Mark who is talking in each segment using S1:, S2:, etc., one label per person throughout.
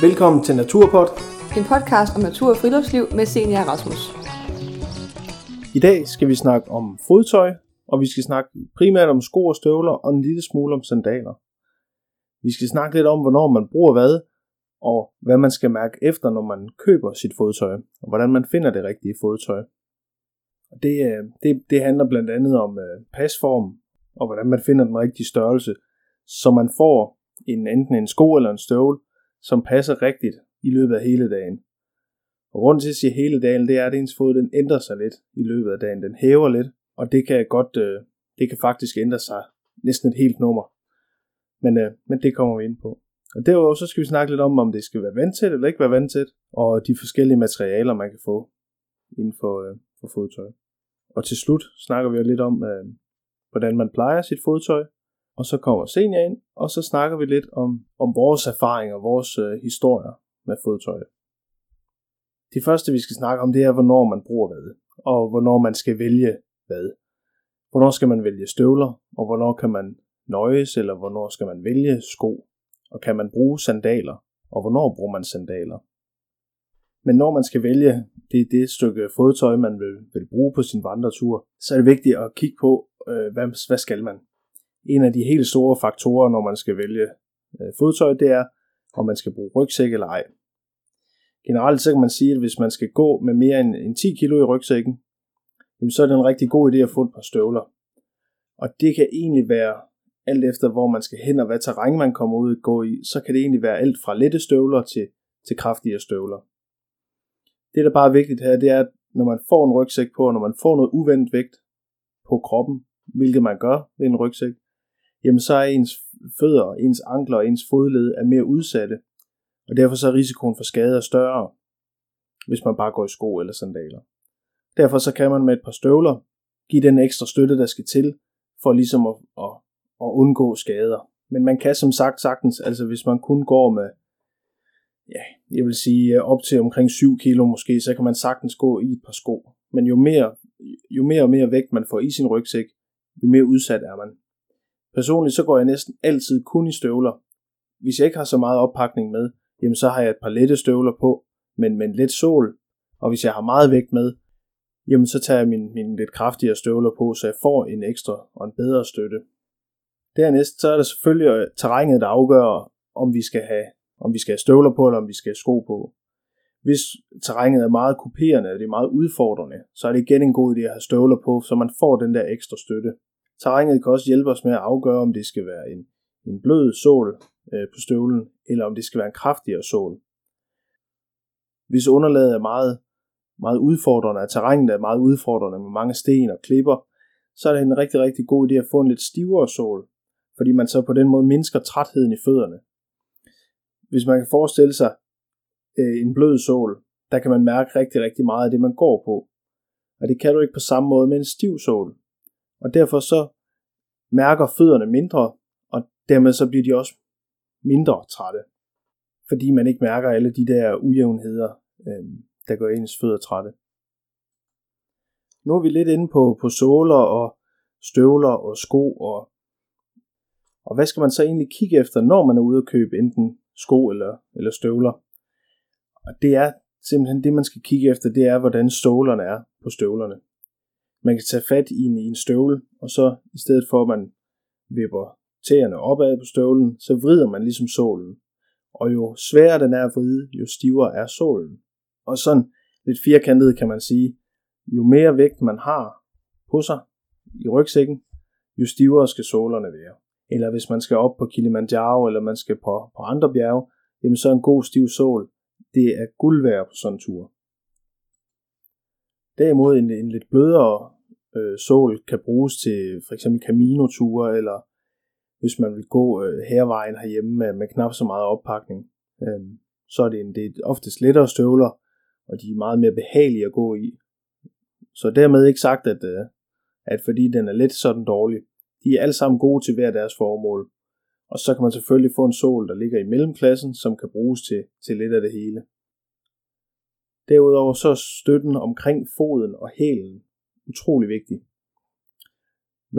S1: Velkommen til Naturpod.
S2: En podcast om natur og friluftsliv med Senior Rasmus.
S1: I dag skal vi snakke om fodtøj, og vi skal snakke primært om sko og støvler og en lille smule om sandaler. Vi skal snakke lidt om, hvornår man bruger hvad, og hvad man skal mærke efter, når man køber sit fodtøj, og hvordan man finder det rigtige fodtøj. Og det, øh, det, det handler blandt andet om øh, pasform, og hvordan man finder den rigtige størrelse, så man får en, enten en sko eller en støvle, som passer rigtigt i løbet af hele dagen. Og grunden til at sige hele dagen, det er, at ens fod den ændrer sig lidt i løbet af dagen. Den hæver lidt, og det kan godt, øh, det kan faktisk ændre sig næsten et helt nummer. Men, øh, men det kommer vi ind på. Og derudover så skal vi snakke lidt om, om det skal være vandtæt eller ikke være vandtæt, og de forskellige materialer, man kan få inden for, øh, for fodtøj. Og til slut snakker vi jo lidt om, øh, hvordan man plejer sit fodtøj, og så kommer senior ind, og så snakker vi lidt om, om vores erfaringer, vores øh, historier med fodtøj. Det første, vi skal snakke om, det er, hvornår man bruger hvad, og hvornår man skal vælge hvad. Hvornår skal man vælge støvler, og hvornår kan man nøjes, eller hvornår skal man vælge sko, og kan man bruge sandaler, og hvornår bruger man sandaler. Men når man skal vælge det, det stykke fodtøj, man vil, vil bruge på sin vandretur, så er det vigtigt at kigge på, øh, hvad, hvad skal man. En af de helt store faktorer, når man skal vælge øh, fodtøj, det er, om man skal bruge rygsæk eller ej. Generelt så kan man sige, at hvis man skal gå med mere end, end 10 kilo i rygsækken, så er det en rigtig god idé at få et par støvler. Og det kan egentlig være alt efter, hvor man skal hen og hvad terræn man kommer ud og gå i, så kan det egentlig være alt fra lette støvler til, til kraftigere støvler. Det, der bare er vigtigt her, det er, at når man får en rygsæk på, og når man får noget uventet vægt på kroppen, hvilket man gør ved en rygsæk, jamen så er ens fødder, ens ankler og ens fodled er mere udsatte, og derfor så er risikoen for skader større, hvis man bare går i sko eller sandaler. Derfor så kan man med et par støvler give den ekstra støtte, der skal til, for ligesom at, at, at undgå skader. Men man kan som sagt sagtens, altså hvis man kun går med, ja, jeg vil sige øh, op til omkring 7 kilo måske, så kan man sagtens gå i et par sko. Men jo mere, jo mere og mere vægt man får i sin rygsæk, jo mere udsat er man. Personligt så går jeg næsten altid kun i støvler. Hvis jeg ikke har så meget oppakning med, jamen så har jeg et par lette støvler på, men med en let sol. Og hvis jeg har meget vægt med, jamen så tager jeg mine, mine lidt kraftigere støvler på, så jeg får en ekstra og en bedre støtte. Dernæst så er der selvfølgelig øh, terrænet, der afgør, om vi skal have, om vi skal have støvler på, eller om vi skal have sko på. Hvis terrænet er meget kuperende, og det er meget udfordrende, så er det igen en god idé at have støvler på, så man får den der ekstra støtte. Terrænet kan også hjælpe os med at afgøre, om det skal være en, en blød sål øh, på støvlen, eller om det skal være en kraftigere sål. Hvis underlaget er meget, meget udfordrende, og terrænet er meget udfordrende med mange sten og klipper, så er det en rigtig, rigtig god idé at få en lidt stivere sål, fordi man så på den måde mindsker trætheden i fødderne. Hvis man kan forestille sig øh, en blød sål, der kan man mærke rigtig, rigtig meget af det, man går på. Og det kan du ikke på samme måde med en stiv sål. Og derfor så mærker fødderne mindre, og dermed så bliver de også mindre trætte. Fordi man ikke mærker alle de der ujævnheder, øh, der gør ens fødder trætte. Nu er vi lidt inde på, på såler og støvler og sko og og hvad skal man så egentlig kigge efter, når man er ude at købe enten sko eller, eller støvler? Og det er simpelthen det, man skal kigge efter, det er, hvordan stålerne er på støvlerne. Man kan tage fat i en, i en støvle, og så i stedet for, at man vipper tæerne opad på støvlen, så vrider man ligesom sålen. Og jo sværere den er at vride, jo stivere er sålen. Og sådan lidt firkantet kan man sige, jo mere vægt man har på sig i rygsækken, jo stivere skal sålerne være. Eller hvis man skal op på Kilimanjaro, eller man skal på, på andre bjerge, jamen så en god stiv sål, det er guld værd på sådan en tur. Derimod en, en lidt blødere øh, sål kan bruges til for eksempel caminoture, eller hvis man vil gå øh, hervejen herhjemme med, med knap så meget oppakning. Øh, så er det, en, det er oftest lettere støvler, og de er meget mere behagelige at gå i. Så dermed ikke sagt, at, øh, at fordi den er lidt så den dårlig. De er alle sammen gode til hver deres formål. Og så kan man selvfølgelig få en sol, der ligger i mellemklassen, som kan bruges til, til lidt af det hele. Derudover så er støtten omkring foden og hælen utrolig vigtig.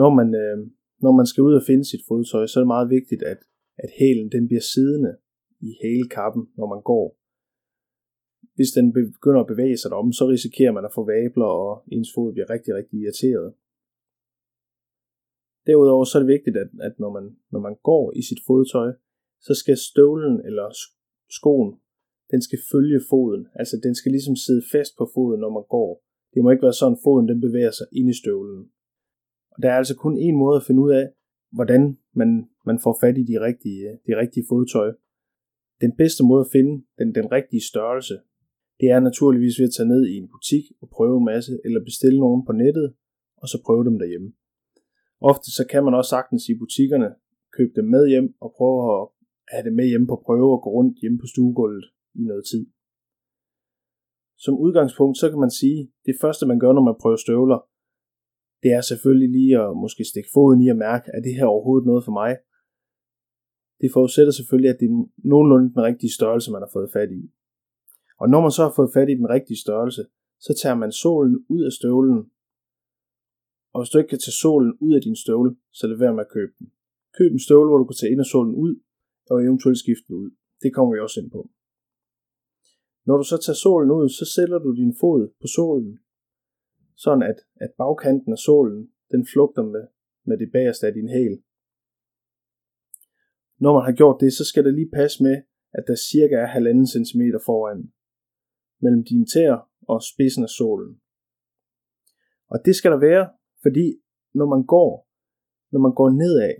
S1: Når man, øh, når man skal ud og finde sit fodtøj, så er det meget vigtigt, at, at hælen den bliver siddende i hælekappen, når man går. Hvis den begynder at bevæge sig derom, så risikerer man at få vabler, og ens fod bliver rigtig, rigtig irriteret. Derudover så er det vigtigt, at, at når, man, når man går i sit fodtøj, så skal støvlen eller skoen, den skal følge foden. Altså den skal ligesom sidde fast på foden, når man går. Det må ikke være sådan, foden den bevæger sig ind i støvlen. Og der er altså kun en måde at finde ud af, hvordan man, man får fat i de rigtige, de rigtige fodtøj. Den bedste måde at finde den, den rigtige størrelse, det er naturligvis ved at tage ned i en butik og prøve en masse, eller bestille nogen på nettet, og så prøve dem derhjemme. Ofte så kan man også sagtens i butikkerne købe dem med hjem og prøve at have det med hjemme på prøve og gå rundt hjemme på stuegulvet i noget tid. Som udgangspunkt, så kan man sige, det første man gør, når man prøver støvler, det er selvfølgelig lige at måske stikke foden i og mærke, er det her overhovedet noget for mig? Det forudsætter selvfølgelig, at det er nogenlunde den rigtige størrelse, man har fået fat i. Og når man så har fået fat i den rigtige størrelse, så tager man sålen ud af støvlen. Og hvis du ikke kan tage sålen ud af din støvle, så lad være med at købe den. Køb en støvle, hvor du kan tage ind af sålen ud, og eventuelt skifte den ud. Det kommer vi også ind på. Når du så tager sålen ud, så sætter du din fod på sålen, sådan at, at bagkanten af sålen, den flugter med, med det bagerste af din hæl. Når man har gjort det, så skal det lige passe med, at der cirka er halvanden centimeter foran, mellem dine tæer og spidsen af sålen. Og det skal der være, fordi når man går, når man går nedad,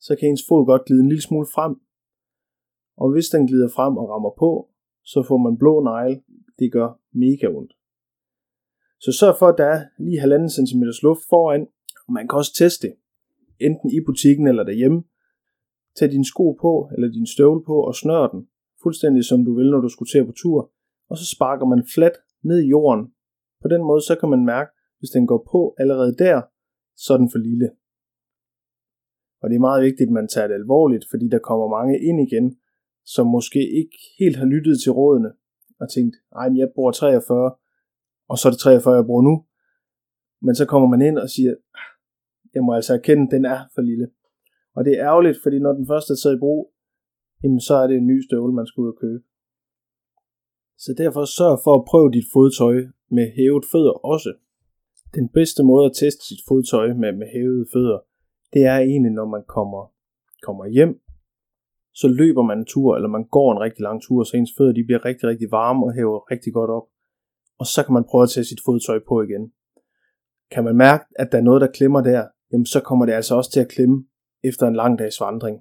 S1: så kan ens fod godt glide en lille smule frem. Og hvis den glider frem og rammer på, så får man blå negle. Det gør mega ondt. Så sørg for, at der er lige 1,5 cm luft foran, og man kan også teste det, enten i butikken eller derhjemme. Tag din sko på, eller din støvle på, og snør den, fuldstændig som du vil, når du skulle til på tur, og så sparker man fladt ned i jorden. På den måde, så kan man mærke, hvis den går på allerede der, så er den for lille. Og det er meget vigtigt, at man tager det alvorligt, fordi der kommer mange ind igen, som måske ikke helt har lyttet til rådene og tænkt, ej, jeg bruger 43, og så er det 43, jeg bruger nu. Men så kommer man ind og siger, ah, jeg må altså erkende, at den er for lille. Og det er ærgerligt, fordi når den første er taget i brug, jamen så er det en ny støvle, man skal ud og købe. Så derfor sørg for at prøve dit fodtøj med hævet fødder også. Den bedste måde at teste sit fodtøj med, med hævede fødder, det er egentlig, når man kommer, kommer hjem, så løber man en tur, eller man går en rigtig lang tur, så ens fødder de bliver rigtig, rigtig varme og hæver rigtig godt op. Og så kan man prøve at tage sit fodtøj på igen. Kan man mærke, at der er noget, der klemmer der, jamen så kommer det altså også til at klemme efter en lang dags vandring.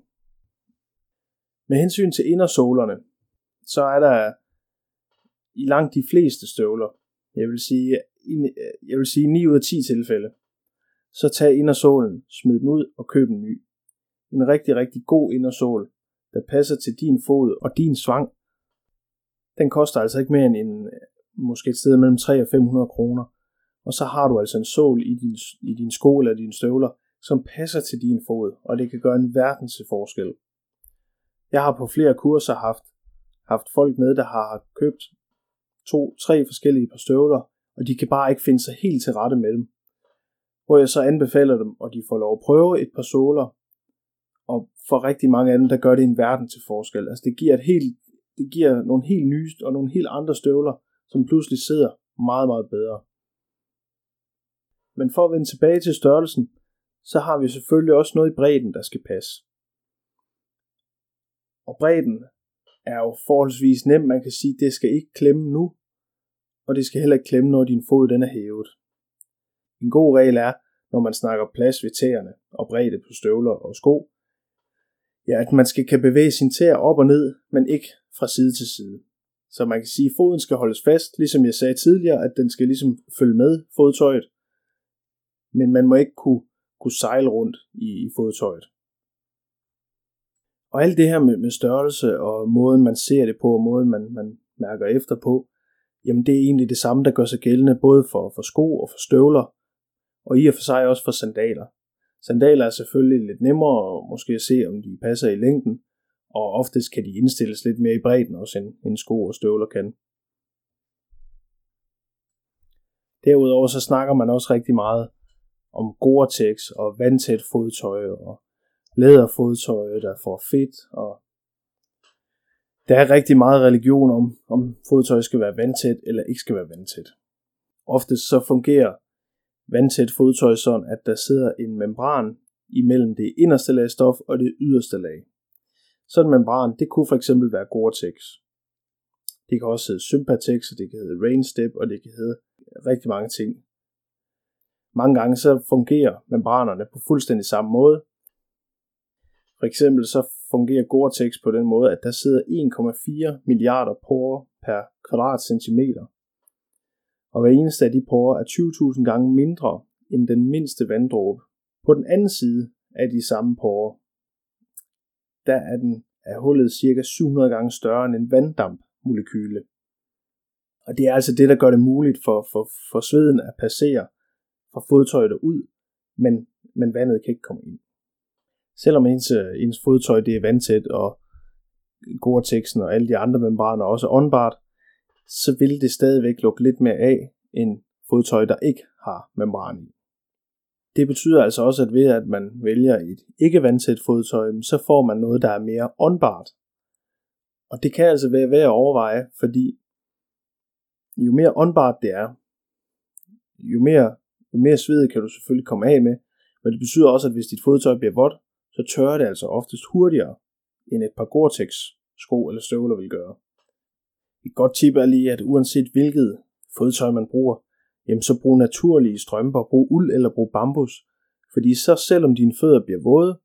S1: Med hensyn til indersålerne, så er der i langt de fleste støvler, jeg vil sige, jeg vil sige 9 ud af 10 tilfælde, så tag indersålen, smid den ud og køb en ny. En rigtig, rigtig god indersål, der passer til din fod og din svang, den koster altså ikke mere end en, måske et sted mellem 3 og 500 kroner. Og så har du altså en sål i din, i din sko eller dine støvler, som passer til din fod, og det kan gøre en verdens forskel. Jeg har på flere kurser haft, haft folk med, der har købt to, tre forskellige par støvler, og de kan bare ikke finde sig helt til rette med dem. Hvor jeg så anbefaler dem, og de får lov at prøve et par såler, og for rigtig mange af dem, der gør det en verden til forskel. Altså det giver, et helt, det giver nogle helt nye og nogle helt andre støvler, som pludselig sidder meget, meget bedre. Men for at vende tilbage til størrelsen, så har vi selvfølgelig også noget i bredden, der skal passe. Og bredden er jo forholdsvis nem. Man kan sige, at det skal ikke klemme nu, og det skal heller ikke klemme, når din fod den er hævet. En god regel er, når man snakker plads ved tæerne og bredde på støvler og sko, ja, at man skal kan bevæge sin tæer op og ned, men ikke fra side til side. Så man kan sige, at foden skal holdes fast, ligesom jeg sagde tidligere, at den skal ligesom følge med fodtøjet, men man må ikke kunne, kunne sejle rundt i, i fodtøjet. Og alt det her med, med størrelse og måden man ser det på, og måden man, man mærker efter på, jamen det er egentlig det samme, der gør sig gældende både for, for sko og for støvler, og i og for sig også for sandaler. Sandaler er selvfølgelig lidt nemmere måske at se, om de passer i længden, og oftest kan de indstilles lidt mere i bredden også end, end sko og støvler kan. Derudover så snakker man også rigtig meget om Gore-Tex og vandtæt fodtøj og læderfodtøj, der får fedt. Og Der er rigtig meget religion om, om fodtøj skal være vandtæt eller ikke skal være vandtæt. Ofte så fungerer vandtæt fodtøj sådan, at der sidder en membran imellem det inderste lag stof og det yderste lag. Sådan en membran, det kunne for eksempel være Gore-Tex. Det kan også hedde Sympatex, og det kan hedde Rainstep, og det kan hedde rigtig mange ting. Mange gange så fungerer membranerne på fuldstændig samme måde. For eksempel så fungerer Gore-Tex på den måde, at der sidder 1,4 milliarder porer per kvadratcentimeter. Og hver eneste af de porer er 20.000 gange mindre end den mindste vanddråbe. På den anden side af de samme porer, der er den er hullet cirka 700 gange større end en vanddampmolekyle. Og det er altså det, der gør det muligt for, for, for sveden at passere fra fodtøjet ud, men, men vandet kan ikke komme ind. Selvom ens, ens fodtøj det er vandtæt, og Gore-Texen og alle de andre membraner også åndbart, så vil det stadigvæk lukke lidt mere af end fodtøj, der ikke har membran i. Det betyder altså også, at ved at man vælger et ikke vandtæt fodtøj, så får man noget, der er mere åndbart. Og det kan altså være værd at overveje, fordi jo mere åndbart det er, jo mere, jo mere sved kan du selvfølgelig komme af med, men det betyder også, at hvis dit fodtøj bliver vådt, så tørrer det altså oftest hurtigere, end et par Gore-Tex sko eller støvler vil gøre. Et godt tip er lige, at uanset hvilket fodtøj man bruger, jamen så brug naturlige strømper, brug uld eller brug bambus, fordi så selvom dine fødder bliver våde,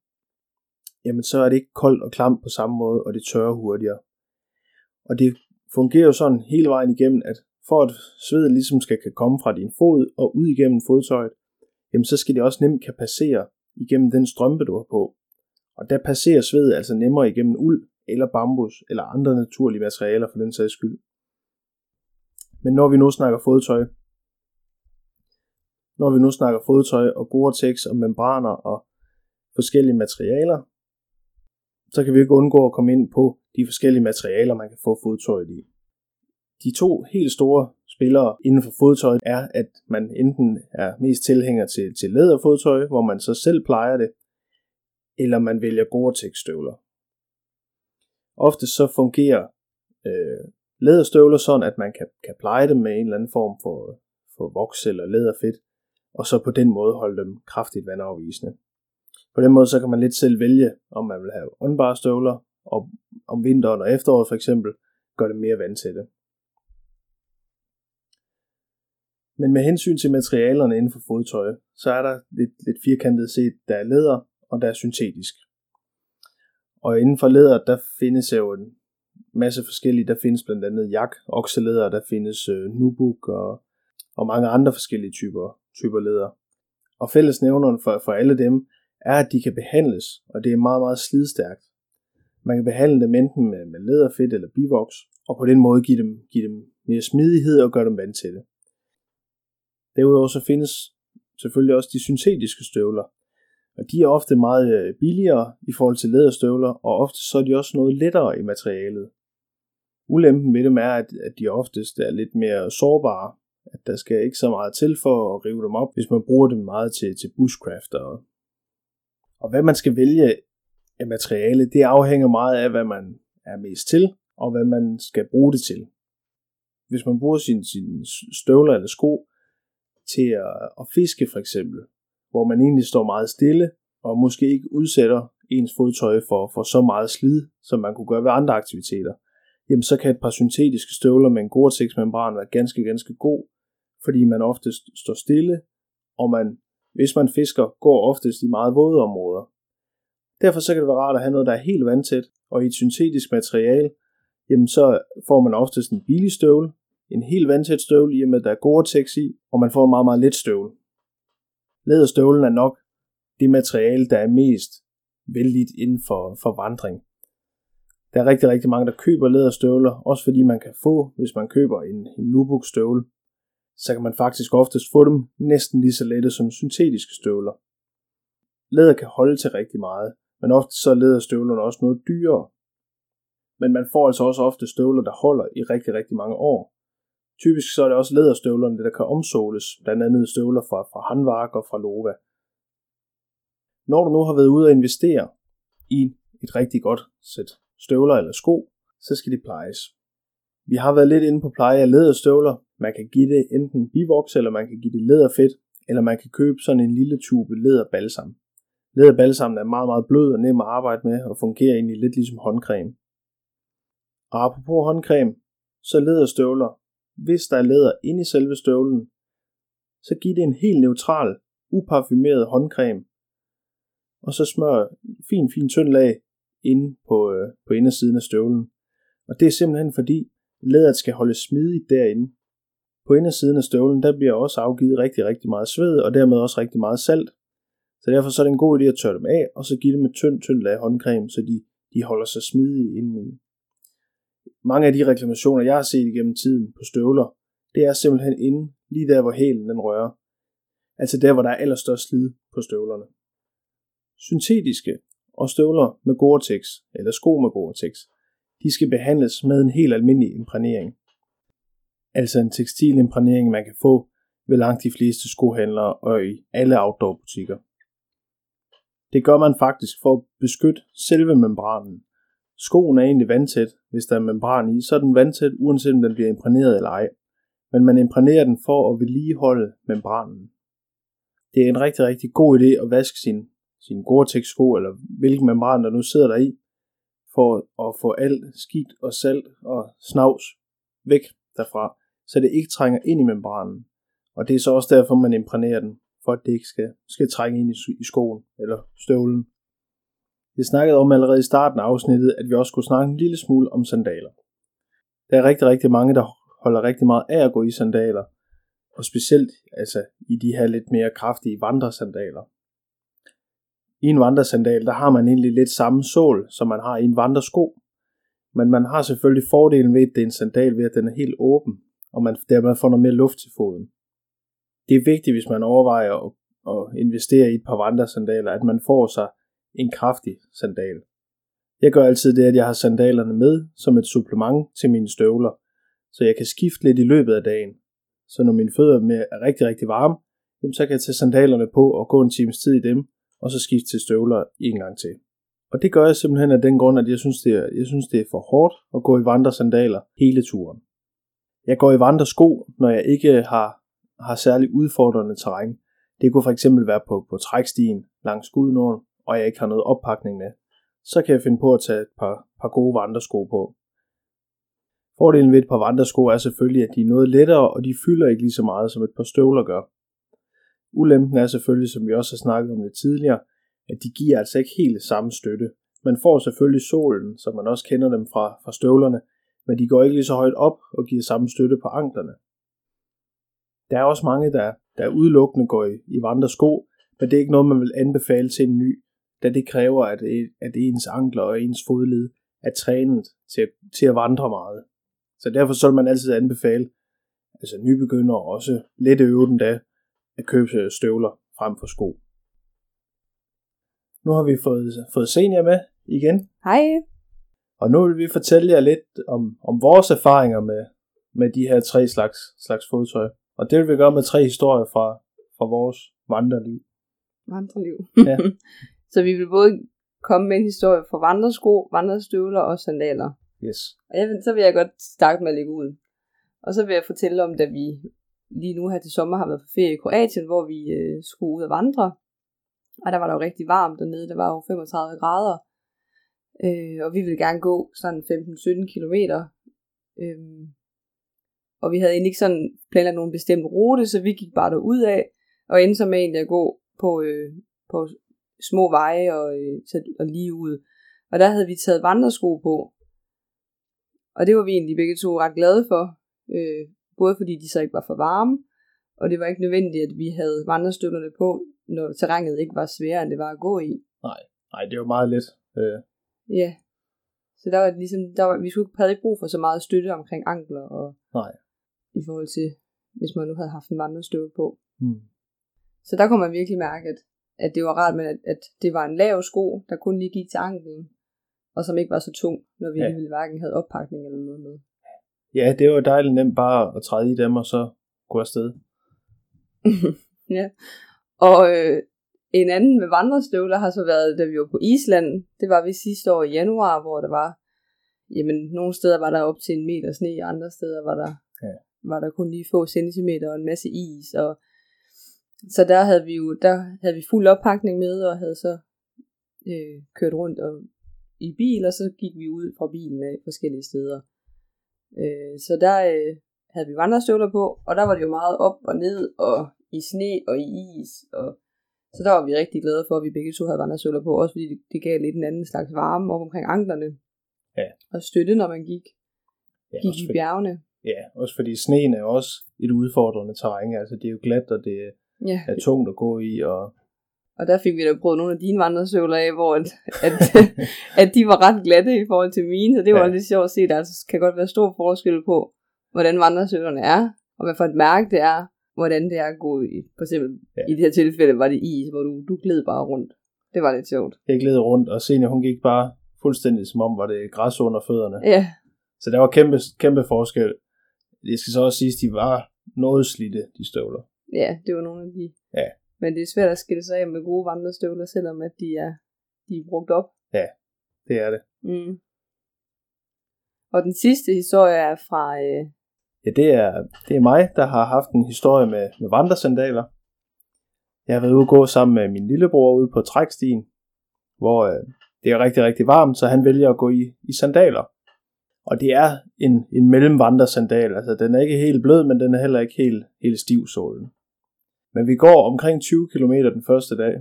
S1: jamen så er det ikke koldt og klamt på samme måde, og det tørrer hurtigere. Og det fungerer jo sådan hele vejen igennem, at for at svedet ligesom skal kan komme fra din fod og ud igennem fodtøjet, jamen så skal det også nemt kan passere igennem den strømpe, du har på. Og der passerer svedet altså nemmere igennem uld eller bambus eller andre naturlige materialer for den sags skyld. Men når vi nu snakker fodtøj, når vi nu snakker fodtøj og Gore-Tex og membraner og forskellige materialer, så kan vi ikke undgå at komme ind på de forskellige materialer, man kan få fodtøjet i. De to helt store spillere inden for fodtøj er, at man enten er mest tilhænger til, til læderfodtøj, hvor man så selv plejer det, eller man vælger Gore-Tex støvler. Ofte så fungerer øh, læderstøvler sådan, at man kan, kan pleje dem med en eller anden form for, for voks eller læderfedt, og så på den måde holde dem kraftigt vandafvisende. På den måde så kan man lidt selv vælge, om man vil have åndbare støvler, og om vinteren og efteråret for eksempel, gør det mere vandtætte. Men med hensyn til materialerne inden for fodtøj, så er der lidt, lidt firkantet set, der er læder, og der er syntetisk. Og inden for læder, der findes jo en masse forskellige. Der findes blandt andet jak, okselæder, der findes øh, nubuk og, og mange andre forskellige typer, typer læder. Og fællesnævneren for, for alle dem er, at de kan behandles, og det er meget, meget slidstærkt. Man kan behandle dem enten med, med læderfedt eller bivoks, og på den måde give dem, give dem mere smidighed og gøre dem vandtætte. Derudover så findes selvfølgelig også de syntetiske støvler, og de er ofte meget øh, billigere i forhold til læderstøvler, og ofte så er de også noget lettere i materialet. Ulempen ved dem er, at, at de oftest er lidt mere sårbare, at der skal ikke så meget til for at rive dem op, hvis man bruger dem meget til, til bushcraft. Og, og hvad man skal vælge af materiale, det afhænger meget af, hvad man er mest til, og hvad man skal bruge det til. Hvis man bruger sine sin støvler eller sko til at, at fiske for eksempel, hvor man egentlig står meget stille, og måske ikke udsætter ens fodtøj for, for så meget slid, som man kunne gøre ved andre aktiviteter, jamen så kan et par syntetiske støvler med en Gore-Tex membran være ganske, ganske god, fordi man oftest står stille, og man, hvis man fisker, går oftest i meget våde områder. Derfor så kan det være rart at have noget, der er helt vandtæt, og i et syntetisk materiale, jamen så får man oftest en billig støvle, en helt vandtæt støvle, i og med at der er Gore-Tex i, og man får en meget, meget let støvle. Læderstøvlen er nok det materiale, der er mest vældigt inden for, for vandring. Der er rigtig, rigtig mange, der køber læderstøvler, også fordi man kan få, hvis man køber en, en Nubuck støvle, så kan man faktisk oftest få dem næsten lige så lette som syntetiske støvler. Læder kan holde til rigtig meget, men ofte så er læderstøvlerne også noget dyrere. Men man får altså også ofte støvler, der holder i rigtig, rigtig mange år. Typisk så er det også læderstøvlerne, der kan omsåles, blandt andet støvler fra, fra Hanvark og fra Lova. Når du nu har været ude og investere i et rigtig godt sæt støvler eller sko, så skal de plejes. Vi har været lidt inde på pleje af læderstøvler. Man kan give det enten bivoks, eller man kan give det læderfedt, eller man kan købe sådan en lille tube læderbalsam. Læderbalsam er meget, meget blød og nem at arbejde med, og fungerer egentlig lidt ligesom håndcreme. Og apropos håndcreme, så læderstøvler, hvis der er læder inde i selve støvlen, så giv det en helt neutral, uparfumeret håndcreme, og så smør fin, fin tynd lag inde på, øh, på indersiden af støvlen. Og det er simpelthen fordi, læderet skal holde smidigt derinde. På indersiden af støvlen, der bliver også afgivet rigtig, rigtig meget sved, og dermed også rigtig meget salt. Så derfor så er det en god idé at tørre dem af, og så give dem et tynd, tynd lag håndcreme, så de, de holder sig smidige indeni. Mange af de reklamationer, jeg har set igennem tiden på støvler, det er simpelthen inde, lige der hvor hælen den rører. Altså der, hvor der er allerstørst slid på støvlerne. Syntetiske og støvler med Gore-Tex, eller sko med Gore-Tex, de skal behandles med en helt almindelig imprægnering. Altså en tekstilimprægnering, man kan få ved langt de fleste skohandlere og i alle outdoor-butikker. Det gør man faktisk for at beskytte selve membranen. Skoen er egentlig vandtæt. Hvis der er membran i, så er den vandtæt, uanset om den bliver imprægneret eller ej. Men man imprægnerer den for at vedligeholde membranen. Det er en rigtig, rigtig god idé at vaske sin, sin Gore-Tex sko, eller hvilken membran der nu sidder der i, for at få alt skidt og salt og snavs væk derfra, så det ikke trænger ind i membranen. Og det er så også derfor, man imprægnerer den, for at det ikke skal, skal trænge ind i, i skoen eller støvlen. Jeg snakkede om allerede i starten af afsnittet, at vi også skulle snakke en lille smule om sandaler. Der er rigtig, rigtig mange, der holder rigtig meget af at gå i sandaler, og specielt altså i de her lidt mere kraftige vandresandaler. I en vandresandal, der har man egentlig lidt samme sål, som man har i en vandresko, men man har selvfølgelig fordelen ved, at det er en sandal ved, at den er helt åben, og man dermed får noget mere luft til foden. Det er vigtigt, hvis man overvejer at, at investere i et par vandresandaler, at man får sig en kraftig sandal. Jeg gør altid det, at jeg har sandalerne med som et supplement til mine støvler, så jeg kan skifte lidt i løbet af dagen. Så når mine fødder er rigtig, rigtig varme, så kan jeg tage sandalerne på og gå en times tid i dem, og så skifte til støvler en gang til. Og det gør jeg simpelthen af den grund, at jeg synes, det er, jeg synes, det er for hårdt at gå i vandresandaler hele turen. Jeg går i vandresko, når jeg ikke har, har særlig udfordrende terræn. Det kunne for eksempel være på, på trækstien langs Gudnåen, og jeg ikke har noget oppakning med. Så kan jeg finde på at tage et par, par gode vandresko på. Fordelen ved et par vandresko er selvfølgelig, at de er noget lettere, og de fylder ikke lige så meget, som et par støvler gør. Ulempen er selvfølgelig, som vi også har snakket om det tidligere, at de giver altså ikke helt samme støtte. Man får selvfølgelig solen, som man også kender dem fra, fra støvlerne, men de går ikke lige så højt op og giver samme støtte på anklerne. Der er også mange, der, der udelukkende går i, i vandresko, men det er ikke noget, man vil anbefale til en ny, da det kræver, at, at ens ankler og ens fodled er trænet til, til at vandre meget. Så derfor så vil man altid anbefale, altså nybegynder også let øve den da, at købe støvler frem for sko. Nu har vi fået, fået senior med igen.
S2: Hej.
S1: Og nu vil vi fortælle jer lidt om, om vores erfaringer med, med de her tre slags, slags fodtøj. Og det vil vi gøre med tre historier fra, fra vores vandreliv.
S2: Vandreliv.
S1: Ja.
S2: så vi vil både komme med en historie fra vandresko, vandrestøvler og sandaler.
S1: Yes.
S2: Og jeg, så vil jeg godt starte med at lægge ud. Og så vil jeg fortælle om, da vi lige nu her til sommer har været på ferie i Kroatien, hvor vi øh, skulle ud og vandre. Og der var der jo rigtig varmt dernede, der var jo 35 grader. Øh, og vi ville gerne gå sådan 15-17 kilometer. Øh, og vi havde egentlig ikke sådan planlagt nogen bestemt rute, så vi gik bare derud af, og endte så med egentlig at gå på, øh, på små veje og, øh, og lige ud. Og der havde vi taget vandresko på. Og det var vi egentlig begge to ret glade for. Øh, både fordi de så ikke var for varme, og det var ikke nødvendigt, at vi havde vandrestøvlerne på, når terrænet ikke var sværere, end det var at gå i.
S1: Nej, nej det var meget let. Øh.
S2: Ja. Så der var ligesom, der var, vi skulle, havde ikke brug for så meget støtte omkring ankler, og
S1: Nej.
S2: i forhold til, hvis man nu havde haft en vandrestøvle på.
S1: Mm.
S2: Så der kunne man virkelig mærke, at, at det var rart, men at, at det var en lav sko, der kun lige gik til anklen, og som ikke var så tung, når vi ja. alligevel hverken havde oppakning eller noget med.
S1: Ja, det var dejligt nemt bare at træde i dem og så gå afsted.
S2: ja. Og øh, en anden med vandrestøvler har så været, da vi var på Island. Det var vi sidste år i januar, hvor der var jamen, nogle steder var der op til en meter sne, og andre steder var der,
S1: Ja.
S2: var der kun lige få centimeter og en masse is. Og, så der havde vi jo der havde vi fuld oppakning med, og havde så øh, kørt rundt og, i bil, og så gik vi ud fra bilen af forskellige steder. Øh, så der øh, havde vi vandrestøvler på, og der var det jo meget op og ned, og i sne og i is, og så der var vi rigtig glade for, at vi begge to havde vandrestøvler på, også fordi det, det gav lidt en anden slags varme op omkring anklerne.
S1: Ja.
S2: Og støtte, når man gik,
S1: Ja,
S2: gik i bjergene.
S1: ja, også fordi sneen er også et udfordrende terræn. Altså, det er jo glat, og det
S2: Ja,
S1: er tungt at gå i, og
S2: og der fik vi da prøvet nogle af dine vandrestøvler af, hvor at, at, at de var ret glatte i forhold til mine, så det var
S1: Ja.
S2: lidt sjovt at se. Der altså kan godt være stor forskel på, hvordan vandrestøvlerne er, og hvad for et mærke det er, hvordan det er at gå i. For eksempel
S1: Ja.
S2: i det her tilfælde var det is, hvor du, du gled bare rundt. Det var lidt sjovt.
S1: jeg gled rundt, og Senior, hun gik bare fuldstændig som om, var det græs under fødderne.
S2: Ja,
S1: Så der var kæmpe, kæmpe forskel. Det skal så også siges, de var noget slidte, de støvler.
S2: Ja, det var nogle af de.
S1: Ja.
S2: Men det er svært at skille sig af med gode vandrestøvler, selvom at de er, de er brugt op.
S1: Det er det.
S2: Mm. Og den sidste historie er fra, øh,
S1: Ja, det er, det er mig, der har haft en historie med, med vandresandaler. Jeg har været ude gå sammen med min lillebror ude på trækstien, hvor øh, det er rigtig, rigtig varmt, så han vælger at gå i, i sandaler. Og det er en, en mellemvandrersandal, altså den er ikke helt blød, men den er heller ikke helt, helt stiv sålen. Men vi går omkring 20 km den første dag,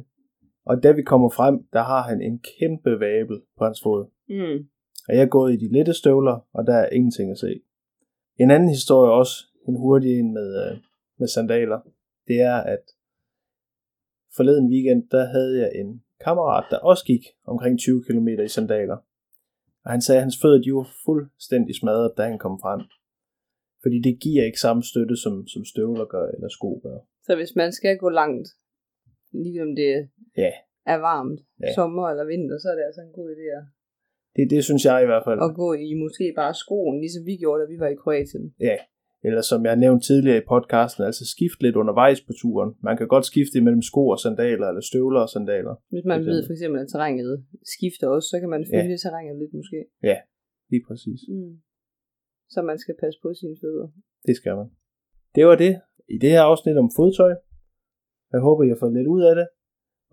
S1: og da vi kommer frem, der har han en kæmpe vabel på hans fod.
S2: mm,
S1: Og jeg er gået i de lette støvler, og der er ingenting at se. En anden historie også, en hurtig en med, øh, med sandaler, det er, at forleden weekend, der havde jeg en kammerat, der også gik omkring 20 km i sandaler. Og han sagde, at hans fødder de var fuldstændig smadret, da han kom frem. Fordi det giver ikke samme støtte, som, som støvler gør, eller sko gør.
S2: Så hvis man skal gå langt, ligesom det
S1: Ja,
S2: er varmt,
S1: Ja.
S2: ja. sommer eller vinter, så er det altså en god idé at,
S1: det, det synes jeg i hvert fald.
S2: at gå i måske bare skoen, ligesom vi gjorde, da vi var i Kroatien.
S1: Ja, eller som jeg nævnte tidligere i podcasten, altså skift lidt undervejs på turen. Man kan godt skifte imellem sko og sandaler, eller støvler og sandaler.
S2: Hvis man ved for eksempel, at terrænet skifter også, så kan man følge ja. terrænet lidt måske.
S1: Lige præcis.
S2: Mm. Så man skal passe på sine fødder.
S1: Det skal man. Det var det i det her afsnit om fodtøj. Jeg håber, I har fået lidt ud af det.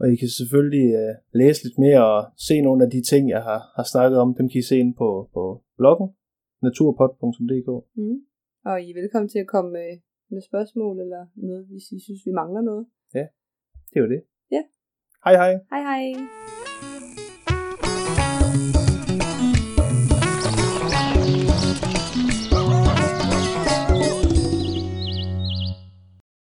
S1: Og I kan selvfølgelig uh, læse lidt mere og se nogle af de ting, jeg har, har snakket om. Dem kan I se ind på, på bloggen naturpod.dk.
S2: Mm. Og I er velkommen til at komme med, med spørgsmål eller noget, hvis I synes, vi mangler noget.
S1: Det var det.
S2: Ja.
S1: Hej hej.
S2: Hej hej!